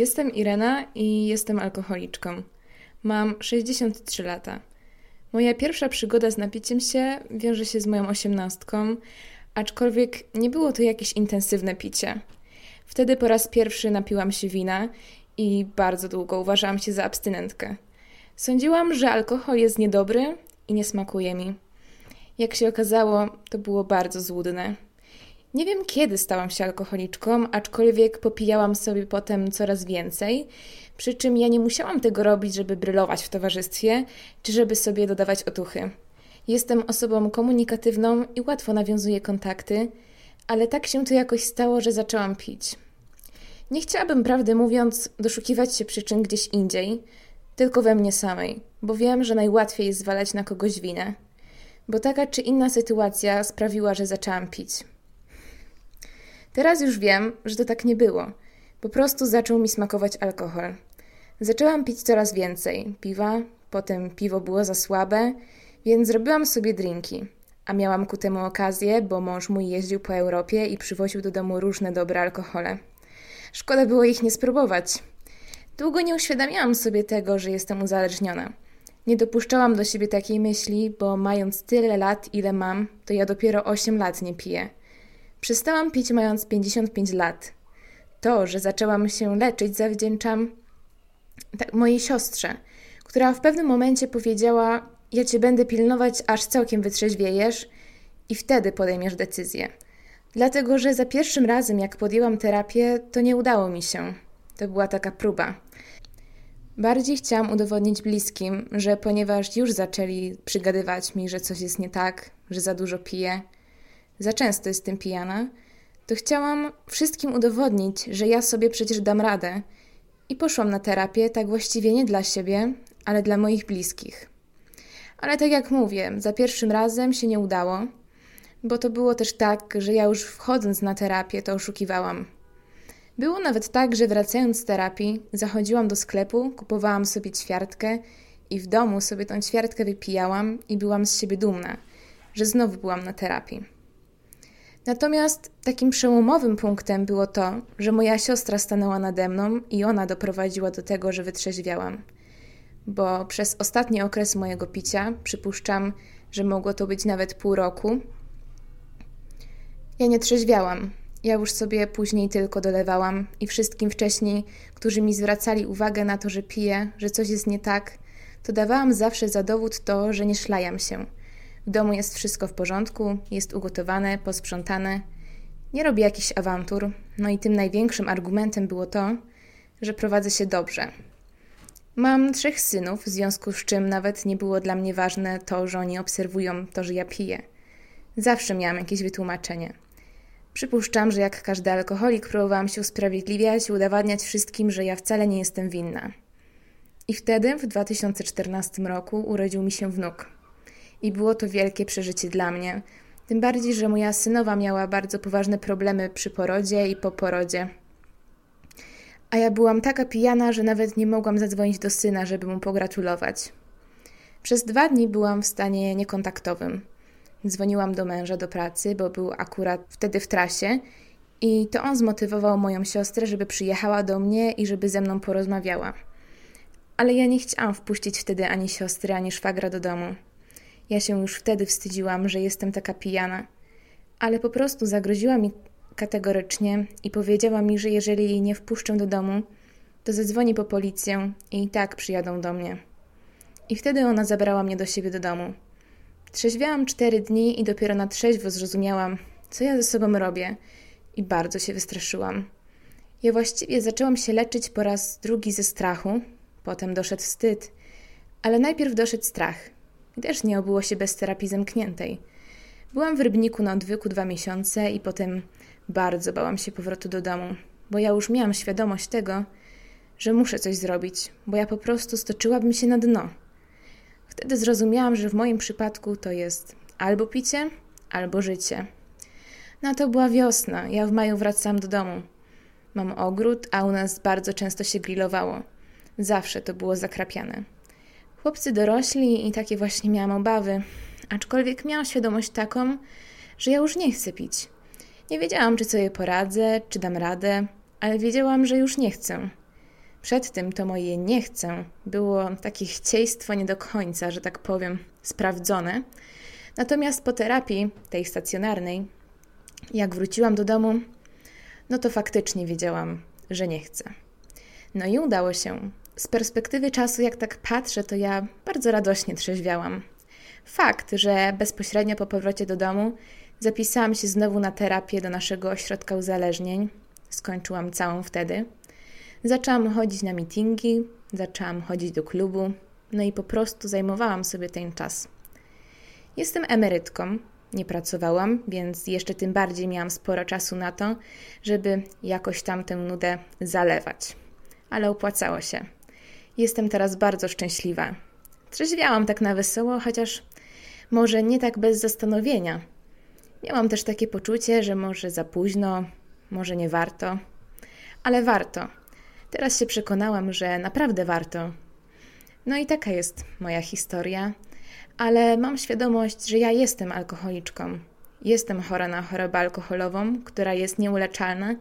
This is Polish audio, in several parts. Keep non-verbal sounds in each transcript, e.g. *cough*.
Jestem Irena i jestem alkoholiczką. Mam 63 lata. Moja pierwsza przygoda z napiciem się wiąże się z moją osiemnastką, aczkolwiek nie było to jakieś intensywne picie. Wtedy po raz pierwszy napiłam się wina i bardzo długo uważałam się za abstynentkę. Sądziłam, że alkohol jest niedobry i nie smakuje mi. Jak się okazało, to było bardzo złudne. Nie wiem kiedy stałam się alkoholiczką, aczkolwiek popijałam sobie potem coraz więcej, przy czym ja nie musiałam tego robić, żeby brylować w towarzystwie, czy żeby sobie dodawać otuchy. Jestem osobą komunikatywną i łatwo nawiązuję kontakty, ale tak się to jakoś stało, że zaczęłam pić. Nie chciałabym, prawdę mówiąc, doszukiwać się przyczyn gdzieś indziej, tylko we mnie samej, bo wiem, że najłatwiej jest zwalać na kogoś winę. Bo taka czy inna sytuacja sprawiła, że zaczęłam pić. Teraz już wiem, że to tak nie było. Po prostu zaczął mi smakować alkohol. Zaczęłam pić coraz więcej piwa, potem piwo było za słabe, więc zrobiłam sobie drinki. A miałam ku temu okazję, bo mąż mój jeździł po Europie i przywoził do domu różne dobre alkohole. Szkoda było ich nie spróbować. Długo nie uświadamiałam sobie tego, że jestem uzależniona. Nie dopuszczałam do siebie takiej myśli, bo mając tyle lat, ile mam, to ja dopiero 8 lat nie piję. Przestałam pić mając 55 lat. To, że zaczęłam się leczyć, zawdzięczam tak, mojej siostrze, która w pewnym momencie powiedziała: Ja cię będę pilnować, aż całkiem wytrzeźwiejesz i wtedy podejmiesz decyzję. Dlatego, że za pierwszym razem, jak podjęłam terapię, to nie udało mi się. To była taka próba. Bardziej chciałam udowodnić bliskim, że ponieważ już zaczęli przygadywać mi, że coś jest nie tak, że za dużo piję, za często jestem pijana, to chciałam wszystkim udowodnić, że ja sobie przecież dam radę. I poszłam na terapię, tak właściwie nie dla siebie, ale dla moich bliskich. Ale tak jak mówię, za pierwszym razem się nie udało, bo to było też tak, że ja już wchodząc na terapię to oszukiwałam. Było nawet tak, że wracając z terapii, zachodziłam do sklepu, kupowałam sobie ćwiartkę i w domu sobie tą ćwiartkę wypijałam i byłam z siebie dumna, że znowu byłam na terapii. Natomiast takim przełomowym punktem było to, że moja siostra stanęła nade mną i ona doprowadziła do tego, że wytrzeźwiałam. Bo przez ostatni okres mojego picia, przypuszczam, że mogło to być nawet pół roku, ja nie trzeźwiałam. Ja już sobie później tylko dolewałam i wszystkim wcześniej, którzy mi zwracali uwagę na to, że piję, że coś jest nie tak, to dawałam zawsze za dowód to, że nie szlajam się – w domu jest wszystko w porządku, jest ugotowane, posprzątane. Nie robię jakichś awantur. No i tym największym argumentem było to, że prowadzę się dobrze. Mam trzech synów, w związku z czym nawet nie było dla mnie ważne to, że oni obserwują to, że ja piję. Zawsze miałam jakieś wytłumaczenie. Przypuszczam, że jak każdy alkoholik próbowałam się usprawiedliwiać i udowadniać wszystkim, że ja wcale nie jestem winna. I wtedy, w 2014 roku, urodził mi się wnuk i było to wielkie przeżycie dla mnie. Tym bardziej, że moja synowa miała bardzo poważne problemy przy porodzie i po porodzie. A ja byłam taka pijana, że nawet nie mogłam zadzwonić do syna, żeby mu pogratulować. Przez dwa dni byłam w stanie niekontaktowym. Dzwoniłam do męża do pracy, bo był akurat wtedy w trasie, i to on zmotywował moją siostrę, żeby przyjechała do mnie i żeby ze mną porozmawiała. Ale ja nie chciałam wpuścić wtedy ani siostry, ani szwagra do domu. Ja się już wtedy wstydziłam, że jestem taka pijana, ale po prostu zagroziła mi kategorycznie i powiedziała mi, że jeżeli jej nie wpuszczę do domu, to zadzwoni po policję i i tak przyjadą do mnie. I wtedy ona zabrała mnie do siebie do domu. Trzeźwiałam cztery dni i dopiero na trzeźwo zrozumiałam, co ja ze sobą robię i bardzo się wystraszyłam. Ja właściwie zaczęłam się leczyć po raz drugi ze strachu, potem doszedł wstyd, ale najpierw doszedł strach – też nie obyło się bez terapii zamkniętej. Byłam w Rybniku na odwyku dwa miesiące i potem bardzo bałam się powrotu do domu, bo ja już miałam świadomość tego, że muszę coś zrobić, bo ja po prostu stoczyłabym się na dno. Wtedy zrozumiałam, że w moim przypadku to jest albo picie, albo życie. No to była wiosna, ja w maju wracałam do domu. Mam ogród, a u nas bardzo często się grillowało. Zawsze to było zakrapiane. Chłopcy dorośli i takie właśnie miałam obawy, aczkolwiek miałam świadomość taką, że ja już nie chcę pić. Nie wiedziałam, czy sobie poradzę, czy dam radę, ale wiedziałam, że już nie chcę. Przed tym to moje nie chcę było takie chcieństwo nie do końca, że tak powiem, sprawdzone. Natomiast po terapii, tej stacjonarnej, jak wróciłam do domu, no to faktycznie wiedziałam, że nie chcę. No i udało się. Z perspektywy czasu, jak tak patrzę, to ja bardzo radośnie trzeźwiałam. Fakt, że bezpośrednio po powrocie do domu zapisałam się znowu na terapię do naszego ośrodka uzależnień. Skończyłam całą wtedy. Zaczęłam chodzić na meetingi, zaczęłam chodzić do klubu, no i po prostu zajmowałam sobie ten czas. Jestem emerytką, nie pracowałam, więc jeszcze tym bardziej miałam sporo czasu na to, żeby jakoś tam tę nudę zalewać. Ale opłacało się. Jestem teraz bardzo szczęśliwa. Trzeźwiałam tak na wesoło, chociaż może nie tak bez zastanowienia. Miałam też takie poczucie, że może za późno, może nie warto, ale warto. Teraz się przekonałam, że naprawdę warto. No i taka jest moja historia, ale mam świadomość, że ja jestem alkoholiczką. Jestem chora na chorobę alkoholową, która jest nieuleczalna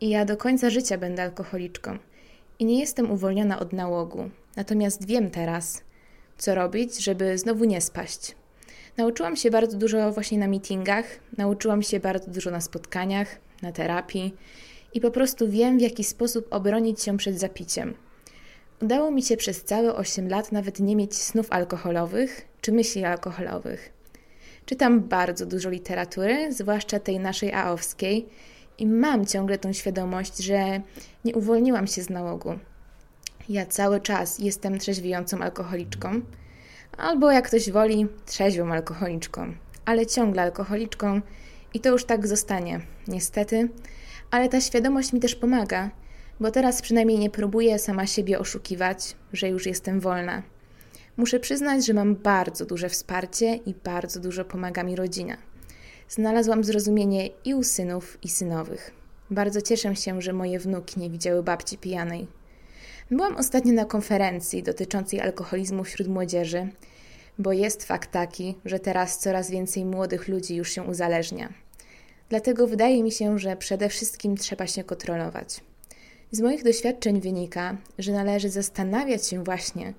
i ja do końca życia będę alkoholiczką. I nie jestem uwolniona od nałogu. Natomiast wiem teraz, co robić, żeby znowu nie spaść. Nauczyłam się bardzo dużo właśnie na meetingach, nauczyłam się bardzo dużo na spotkaniach, na terapii i po prostu wiem, w jaki sposób obronić się przed zapiciem. Udało mi się przez całe 8 lat nawet nie mieć snów alkoholowych czy myśli alkoholowych. Czytam bardzo dużo literatury, zwłaszcza tej naszej aowskiej, i mam ciągle tą świadomość, że nie uwolniłam się z nałogu. Ja cały czas jestem trzeźwiejącą alkoholiczką, albo jak ktoś woli, trzeźwią alkoholiczką, ale ciągle alkoholiczką i to już tak zostanie, niestety. Ale ta świadomość mi też pomaga, bo teraz przynajmniej nie próbuję sama siebie oszukiwać, że już jestem wolna. Muszę przyznać, że mam bardzo duże wsparcie i bardzo dużo pomaga mi rodzina. Znalazłam zrozumienie i u synów, i synowych. Bardzo cieszę się, że moje wnuki nie widziały babci pijanej. Byłam ostatnio na konferencji dotyczącej alkoholizmu wśród młodzieży, bo jest fakt taki, że teraz coraz więcej młodych ludzi już się uzależnia. Dlatego wydaje mi się, że przede wszystkim trzeba się kontrolować. Z moich doświadczeń wynika, że należy zastanawiać się właśnie,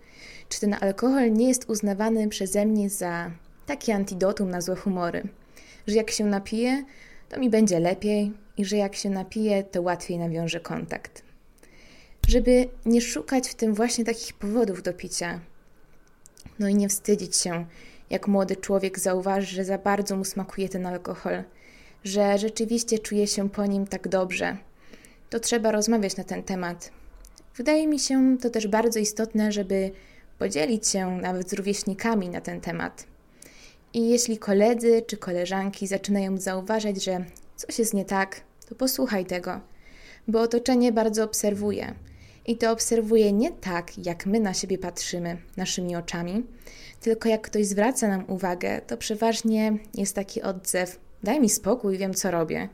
czy ten alkohol nie jest uznawany przeze mnie za taki antidotum na złe humory, że jak się napiję, to mi będzie lepiej i że jak się napiję, to łatwiej nawiążę kontakt. Żeby nie szukać w tym właśnie takich powodów do picia. No i nie wstydzić się, jak młody człowiek zauważy, że za bardzo mu smakuje ten alkohol, że rzeczywiście czuje się po nim tak dobrze. To trzeba rozmawiać na ten temat. Wydaje mi się to też bardzo istotne, żeby podzielić się nawet z rówieśnikami na ten temat. I jeśli koledzy czy koleżanki zaczynają zauważać, że coś jest nie tak, to posłuchaj tego, bo otoczenie bardzo obserwuje. I to obserwuje nie tak, jak my na siebie patrzymy naszymi oczami, tylko jak ktoś zwraca nam uwagę, to przeważnie jest taki odzew: daj mi spokój, wiem co robię.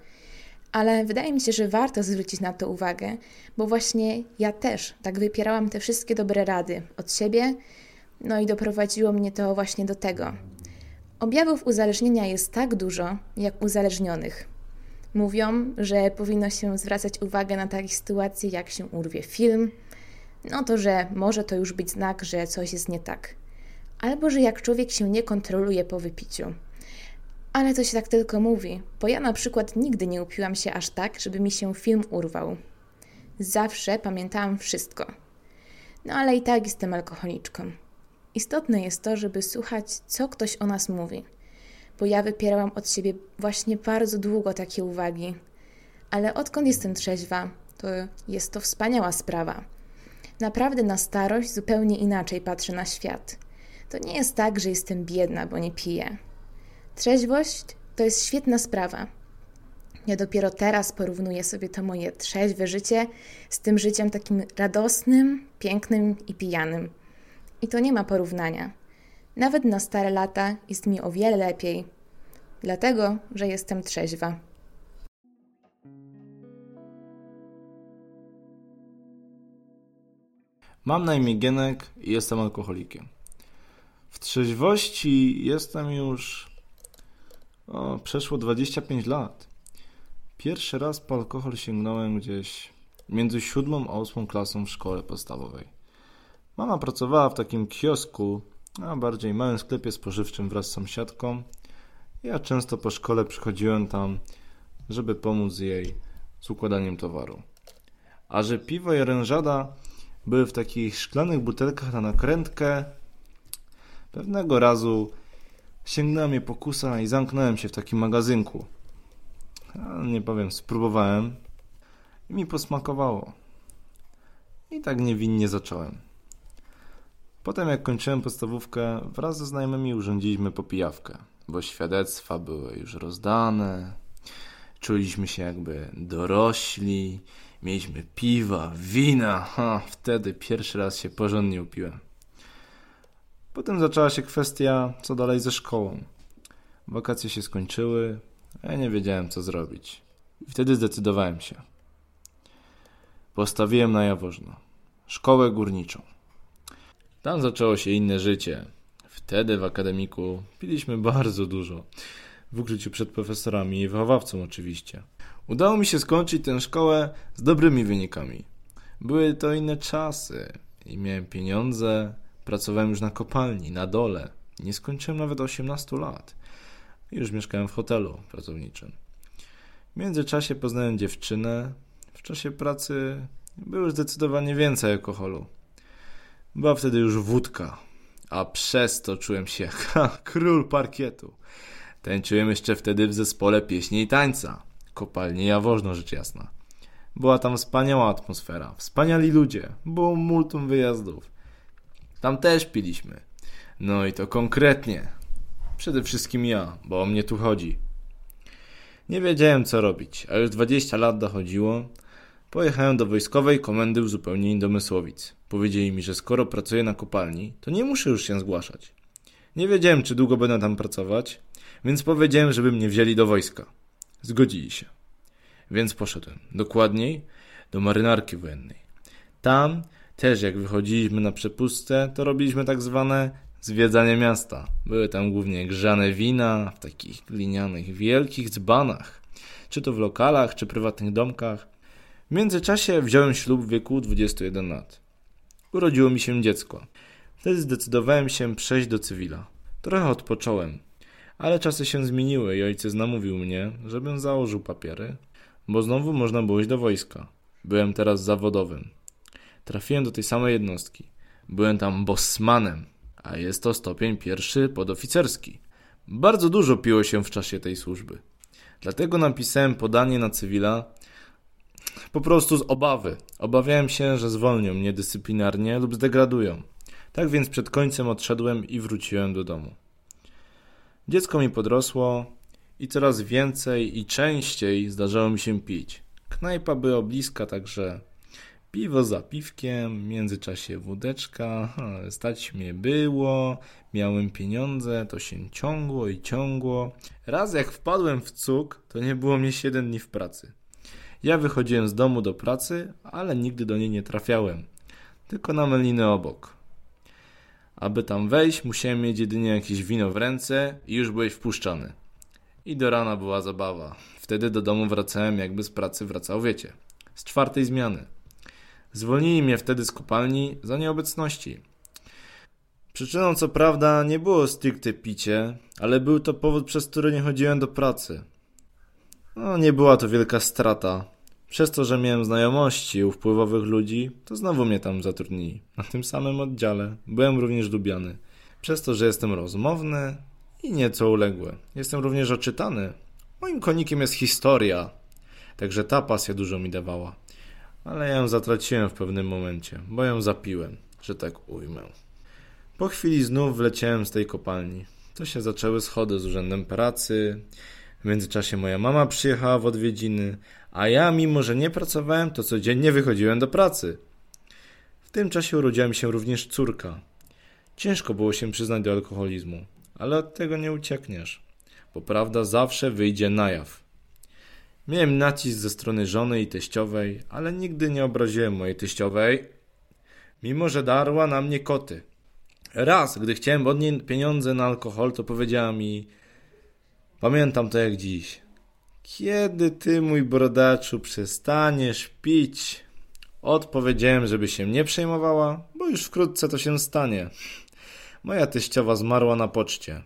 Ale wydaje mi się, że warto zwrócić na to uwagę, bo właśnie ja też tak wypierałam te wszystkie dobre rady od siebie, no i doprowadziło mnie to właśnie do tego. Objawów uzależnienia jest tak dużo, jak uzależnionych. Mówią, że powinno się zwracać uwagę na takie sytuacje, jak się urwie film, no to, że może to już być znak, że coś jest nie tak. Albo, że jak człowiek się nie kontroluje po wypiciu. Ale to się tak tylko mówi, bo ja na przykład nigdy nie upiłam się aż tak, żeby mi się film urwał. Zawsze pamiętałam wszystko. No ale i tak jestem alkoholiczką. Istotne jest to, żeby słuchać, co ktoś o nas mówi, bo ja wypierałam od siebie właśnie bardzo długo takie uwagi. Ale odkąd jestem trzeźwa, to jest to wspaniała sprawa. Naprawdę na starość zupełnie inaczej patrzę na świat. To nie jest tak, że jestem biedna, bo nie piję. Trzeźwość to jest świetna sprawa. Ja dopiero teraz porównuję sobie to moje trzeźwe życie z tym życiem takim radosnym, pięknym i pijanym. I to nie ma porównania. Nawet na stare lata jest mi o wiele lepiej, dlatego że jestem trzeźwa. Mam na imię Gienek i jestem alkoholikiem. W trzeźwości jestem już o, przeszło 25 lat. Pierwszy raz po alkohol sięgnąłem gdzieś między siódmą a ósmą klasą w szkole podstawowej. Mama pracowała w takim kiosku, a bardziej małym sklepie spożywczym wraz z sąsiadką. Ja często po szkole przychodziłem tam, żeby pomóc jej z układaniem towaru. A że piwo i orężada były w takich szklanych butelkach na nakrętkę, pewnego razu sięgnęła mnie pokusa i zamknąłem się w takim magazynku. Nie powiem, spróbowałem i mi posmakowało. I tak niewinnie zacząłem. Potem jak kończyłem podstawówkę, wraz ze znajomymi urządziliśmy popijawkę, bo świadectwa były już rozdane, czuliśmy się jakby dorośli, mieliśmy piwa, wina, ha, wtedy pierwszy raz się porządnie upiłem. Potem zaczęła się kwestia, co dalej ze szkołą. Wakacje się skończyły, a ja nie wiedziałem, co zrobić. I wtedy zdecydowałem się. Postawiłem na Jaworzno. Szkołę górniczą. Tam zaczęło się inne życie. Wtedy w akademiku piliśmy bardzo dużo. W ukryciu przed profesorami i wychowawcą oczywiście. Udało mi się skończyć tę szkołę z dobrymi wynikami. Były to inne czasy i miałem pieniądze. Pracowałem już na kopalni, na dole. Nie skończyłem nawet 18 lat. Już mieszkałem w hotelu pracowniczym. W międzyczasie poznałem dziewczynę. W czasie pracy było zdecydowanie więcej alkoholu. Była wtedy już wódka, a przez to czułem się *laughs* jak król parkietu. Tańczyłem jeszcze wtedy w zespole pieśni i tańca. Kopalnie Jaworzno, rzecz jasna. Była tam wspaniała atmosfera, wspaniali ludzie, było multum wyjazdów. Tam też piliśmy. No i to konkretnie. Przede wszystkim ja, bo o mnie tu chodzi. Nie wiedziałem co robić, a już 20 lat dochodziło. Pojechałem do wojskowej komendy w zupełnie Indomysłowic. Powiedzieli mi, że skoro pracuję na kopalni, to nie muszę już się zgłaszać. Nie wiedziałem, czy długo będę tam pracować, więc powiedziałem, żeby mnie wzięli do wojska. Zgodzili się. Więc poszedłem. Dokładniej do marynarki wojennej. Tam też jak wychodziliśmy na przepustce, to robiliśmy tak zwane zwiedzanie miasta. Były tam głównie grzane wina w takich glinianych wielkich dzbanach. Czy to w lokalach, czy prywatnych domkach. W międzyczasie wziąłem ślub w wieku 21 lat. Urodziło mi się dziecko. Wtedy zdecydowałem się przejść do cywila. Trochę odpocząłem, ale czasy się zmieniły i ojciec namówił mnie, żebym założył papiery, bo znowu można było iść do wojska. Byłem teraz zawodowym. Trafiłem do tej samej jednostki. Byłem tam bossmanem, a jest to stopień pierwszy podoficerski. Bardzo dużo piło się w czasie tej służby. Dlatego napisałem podanie na cywila po prostu z obawy. Obawiałem się, że zwolnią mnie dyscyplinarnie lub zdegradują. Tak więc przed końcem odszedłem i wróciłem do domu. Dziecko mi podrosło i coraz więcej i częściej zdarzało mi się pić. Knajpa była bliska, także piwo za piwkiem, w międzyczasie wódeczka, stać mnie było, miałem pieniądze, to się ciągło i ciągło. Raz jak wpadłem w cuk, to nie było mnie 7 dni w pracy. Ja wychodziłem z domu do pracy, ale nigdy do niej nie trafiałem, tylko na meliny obok. Aby tam wejść, musiałem mieć jedynie jakieś wino w ręce i już byłeś wpuszczony. I do rana była zabawa. Wtedy do domu wracałem, jakby z pracy wracał, wiecie, z czwartej zmiany. Zwolnili mnie wtedy z kopalni za nieobecności. Przyczyną co prawda nie było stricte picie, ale był to powód, przez który nie chodziłem do pracy. No, nie była to wielka strata. Przez to, że miałem znajomości u wpływowych ludzi, to znowu mnie tam zatrudnili. Na tym samym oddziale byłem również lubiany. Przez to, że jestem rozmowny i nieco uległy. Jestem również oczytany. Moim konikiem jest historia. Także ta pasja dużo mi dawała. Ale ja ją zatraciłem w pewnym momencie, bo ją zapiłem, że tak ujmę. Po chwili znów wleciałem z tej kopalni. To się zaczęły schody z urzędem pracy. W międzyczasie moja mama przyjechała w odwiedziny, a ja, mimo że nie pracowałem, to codziennie wychodziłem do pracy. W tym czasie urodziła mi się również córka. Ciężko było się przyznać do alkoholizmu, ale od tego nie uciekniesz, bo prawda zawsze wyjdzie na jaw. Miałem nacisk ze strony żony i teściowej, ale nigdy nie obraziłem mojej teściowej, mimo że darła na mnie koty. Raz, gdy chciałem od niej pieniądze na alkohol, to powiedziała mi: Pamiętam to jak dziś. Kiedy ty, mój brodaczu, przestaniesz pić? Odpowiedziałem, żeby się nie przejmowała, bo już wkrótce to się stanie. Moja teściowa zmarła na poczcie,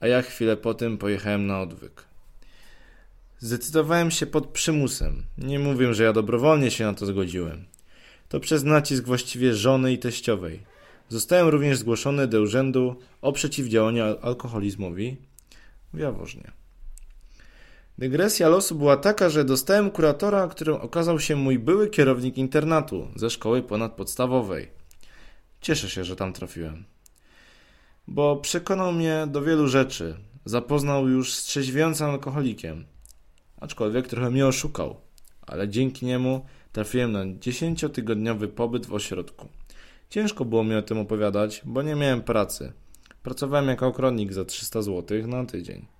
a ja chwilę po tym pojechałem na odwyk. Zdecydowałem się pod przymusem. Nie mówię, że ja dobrowolnie się na to zgodziłem. To przez nacisk właściwie żony i teściowej. Zostałem również zgłoszony do urzędu o przeciwdziałaniu alkoholizmowi w Jaworznie. Dygresja losu była taka, że dostałem kuratora, którym okazał się mój były kierownik internatu ze szkoły ponadpodstawowej. Cieszę się, że tam trafiłem. Bo przekonał mnie do wielu rzeczy. Zapoznał już z trzeźwiącym alkoholikiem. Aczkolwiek trochę mnie oszukał. Ale dzięki niemu trafiłem na dziesięciotygodniowy pobyt w ośrodku. Ciężko było mi o tym opowiadać, bo nie miałem pracy. Pracowałem jako okrodnik za 300 zł na tydzień.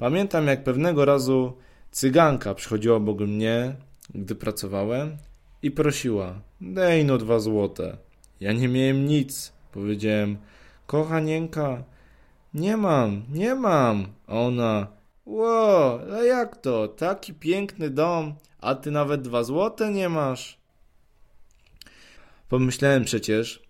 Pamiętam, jak pewnego razu cyganka przychodziła obok mnie, gdy pracowałem i prosiła: Dej no dwa złote. Ja nie miałem nic. Powiedziałem: Kochanienka, nie mam, nie mam. A ona: Ło, ale jak to? Taki piękny dom, a ty nawet dwa złote nie masz. Pomyślałem przecież,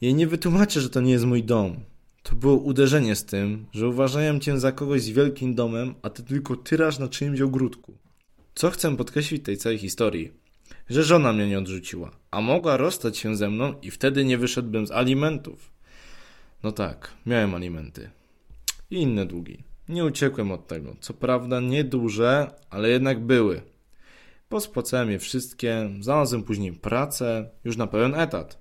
jej nie wytłumaczę, że to nie jest mój dom. To było uderzenie z tym, że uważają cię za kogoś z wielkim domem, a ty tylko tyraż na czyimś ogródku. Co chcę podkreślić tej całej historii? Że żona mnie nie odrzuciła, a mogła rozstać się ze mną i wtedy nie wyszedłbym z alimentów. No tak, miałem alimenty. I inne długi. Nie uciekłem od tego. Co prawda nieduże, ale jednak były. Pospłacałem je wszystkie, znalazłem później pracę, już na pełen etat.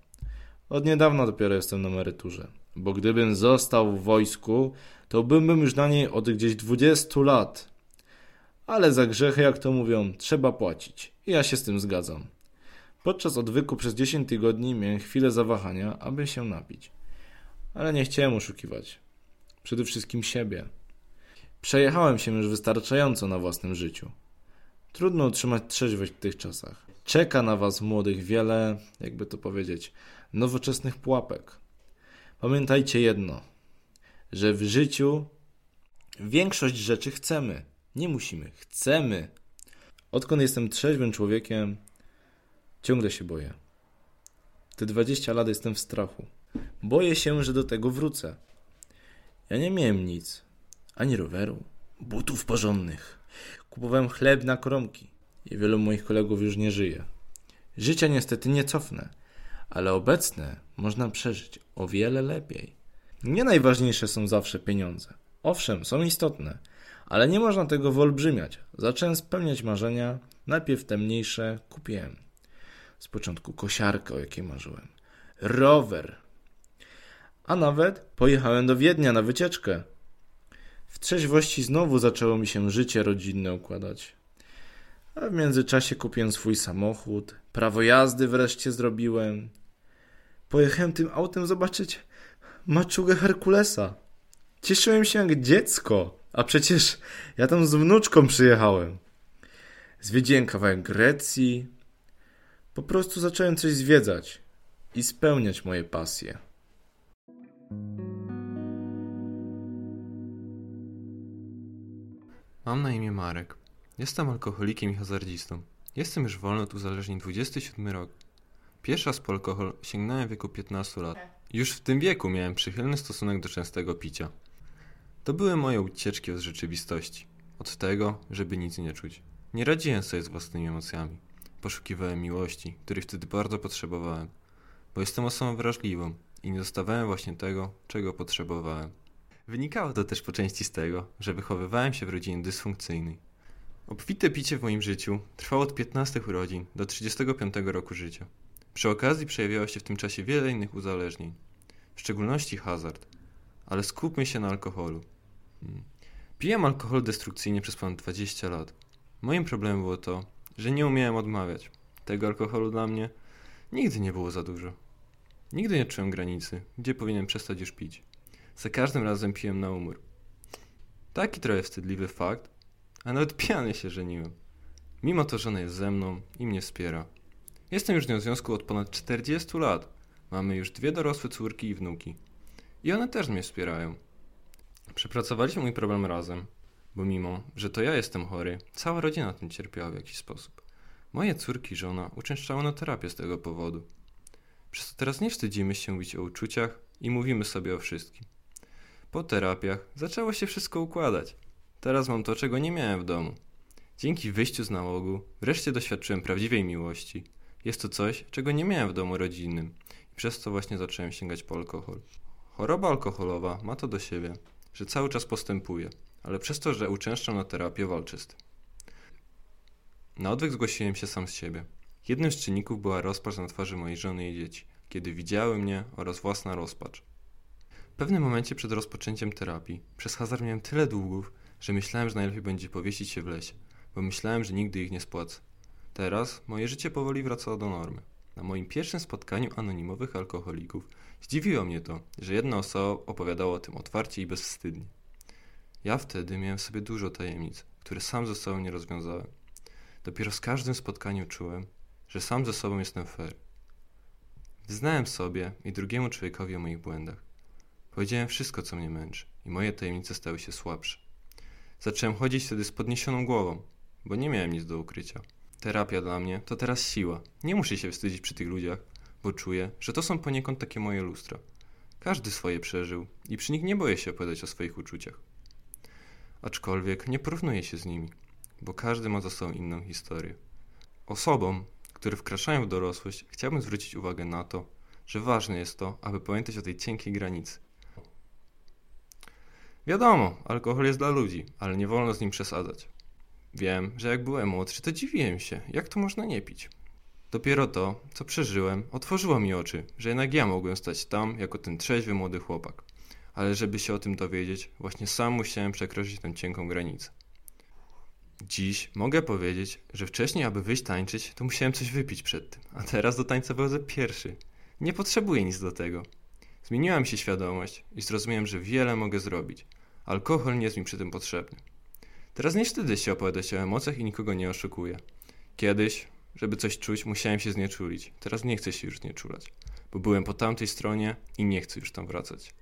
Od niedawna dopiero jestem na emeryturze bo gdybym został w wojsku, to byłbym już na niej od gdzieś 20 lat. Ale za grzechy, jak to mówią, trzeba płacić. I ja się z tym zgadzam. Podczas odwyku przez 10 tygodni miałem chwilę zawahania, aby się napić. Ale nie chciałem oszukiwać. Przede wszystkim siebie. Przejechałem się już wystarczająco na własnym życiu. Trudno utrzymać trzeźwość w tych czasach. Czeka na was młodych wiele, jakby to powiedzieć, nowoczesnych pułapek. Pamiętajcie jedno, że w życiu większość rzeczy chcemy. Nie musimy, chcemy. Odkąd jestem trzeźwym człowiekiem, ciągle się boję. Te 20 lat jestem w strachu. Boję się, że do tego wrócę. Ja nie miałem nic, ani roweru, butów porządnych. Kupowałem chleb na kromki i wielu moich kolegów już nie żyje. Życia niestety nie cofnę ale obecne można przeżyć o wiele lepiej. Nie najważniejsze są zawsze pieniądze. Owszem, są istotne, ale nie można tego wyolbrzymiać. Zacząłem spełniać marzenia, najpierw te mniejsze kupiłem. Z początku kosiarkę, o jakiej marzyłem. Rower. A nawet pojechałem do Wiednia na wycieczkę. W trzeźwości znowu zaczęło mi się życie rodzinne układać. A w międzyczasie kupiłem swój samochód, prawo jazdy wreszcie zrobiłem. Pojechałem tym autem zobaczyć maczugę Herkulesa. Cieszyłem się jak dziecko, a przecież ja tam z wnuczką przyjechałem. Zwiedziłem kawałek Grecji. Po prostu zacząłem coś zwiedzać i spełniać moje pasje. Mam na imię Marek. Jestem alkoholikiem i hazardzistą. Jestem już wolny od uzależnień 27 rok. Pierwsza z alkohol sięgnąłem w wieku 15 lat. Już w tym wieku miałem przychylny stosunek do częstego picia. To były moje ucieczki od rzeczywistości. Od tego, żeby nic nie czuć. Nie radziłem sobie z własnymi emocjami. Poszukiwałem miłości, której wtedy bardzo potrzebowałem. Bo jestem osobą wrażliwą i nie dostawałem właśnie tego, czego potrzebowałem. Wynikało to też po części z tego, że wychowywałem się w rodzinie dysfunkcyjnej. Obfite picie w moim życiu trwało od 15 urodzin do 35 roku życia. Przy okazji przejawiało się w tym czasie wiele innych uzależnień, w szczególności hazard, ale skupmy się na alkoholu. Hmm. Piłem alkohol destrukcyjnie przez ponad 20 lat. Moim problemem było to, że nie umiałem odmawiać. Tego alkoholu dla mnie nigdy nie było za dużo. Nigdy nie czułem granicy, gdzie powinienem przestać już pić. Za każdym razem piłem na umór. Taki trochę wstydliwy fakt, a nawet pijany się żeniłem. Mimo to żona jest ze mną i mnie wspiera. Jestem już w nią związku od ponad 40 lat. Mamy już dwie dorosłe córki i wnuki. I one też mnie wspierają. Przepracowaliśmy mój problem razem, bo mimo, że to ja jestem chory, cała rodzina tym cierpiała w jakiś sposób. Moje córki i żona uczęszczały na terapię z tego powodu. Przez to teraz nie wstydzimy się mówić o uczuciach i mówimy sobie o wszystkim. Po terapiach zaczęło się wszystko układać. Teraz mam to, czego nie miałem w domu. Dzięki wyjściu z nałogu wreszcie doświadczyłem prawdziwej miłości. Jest to coś, czego nie miałem w domu rodzinnym i przez to właśnie zacząłem sięgać po alkohol. Choroba alkoholowa ma to do siebie, że cały czas postępuje, ale przez to, że uczęszczam na terapię, walczę z tym. Na odwyk zgłosiłem się sam z siebie. Jednym z czynników była rozpacz na twarzy mojej żony i dzieci, kiedy widziały mnie oraz własna rozpacz. W pewnym momencie przed rozpoczęciem terapii przez hazard miałem tyle długów, że myślałem, że najlepiej będzie powiesić się w lesie, bo myślałem, że nigdy ich nie spłacę. Teraz moje życie powoli wracało do normy. Na moim pierwszym spotkaniu anonimowych alkoholików zdziwiło mnie to, że jedna osoba opowiadała o tym otwarcie i bezwstydnie. Ja wtedy miałem w sobie dużo tajemnic, które sam ze sobą nie rozwiązałem. Dopiero z każdym spotkaniem czułem, że sam ze sobą jestem fair. Wyznałem sobie i drugiemu człowiekowi o moich błędach. Powiedziałem wszystko, co mnie męczy i moje tajemnice stały się słabsze. Zacząłem chodzić wtedy z podniesioną głową, bo nie miałem nic do ukrycia. Terapia dla mnie to teraz siła. Nie muszę się wstydzić przy tych ludziach, bo czuję, że to są poniekąd takie moje lustra. Każdy swoje przeżył i przy nich nie boję się opowiadać o swoich uczuciach. Aczkolwiek nie porównuję się z nimi, bo każdy ma za sobą inną historię. Osobom, które wkraczają w dorosłość, chciałbym zwrócić uwagę na to, że ważne jest to, aby pamiętać o tej cienkiej granicy. Wiadomo, alkohol jest dla ludzi, ale nie wolno z nim przesadzać. Wiem, że jak byłem młodszy, to dziwiłem się, jak to można nie pić. Dopiero to, co przeżyłem, otworzyło mi oczy, że jednak ja mogłem stać tam jako ten trzeźwy młody chłopak. Ale żeby się o tym dowiedzieć, właśnie sam musiałem przekroczyć tę cienką granicę. Dziś mogę powiedzieć, że wcześniej, aby wyjść tańczyć, to musiałem coś wypić przed tym, a teraz do tańca wychodzę pierwszy. Nie potrzebuję nic do tego. Zmieniła mi się świadomość i zrozumiałem, że wiele mogę zrobić. Alkohol nie jest mi przy tym potrzebny. Teraz nie wstydzę się opowiadać o emocjach i nikogo nie oszukuję. Kiedyś, żeby coś czuć, musiałem się znieczulić. Teraz nie chcę się już znieczulać, bo byłem po tamtej stronie i nie chcę już tam wracać.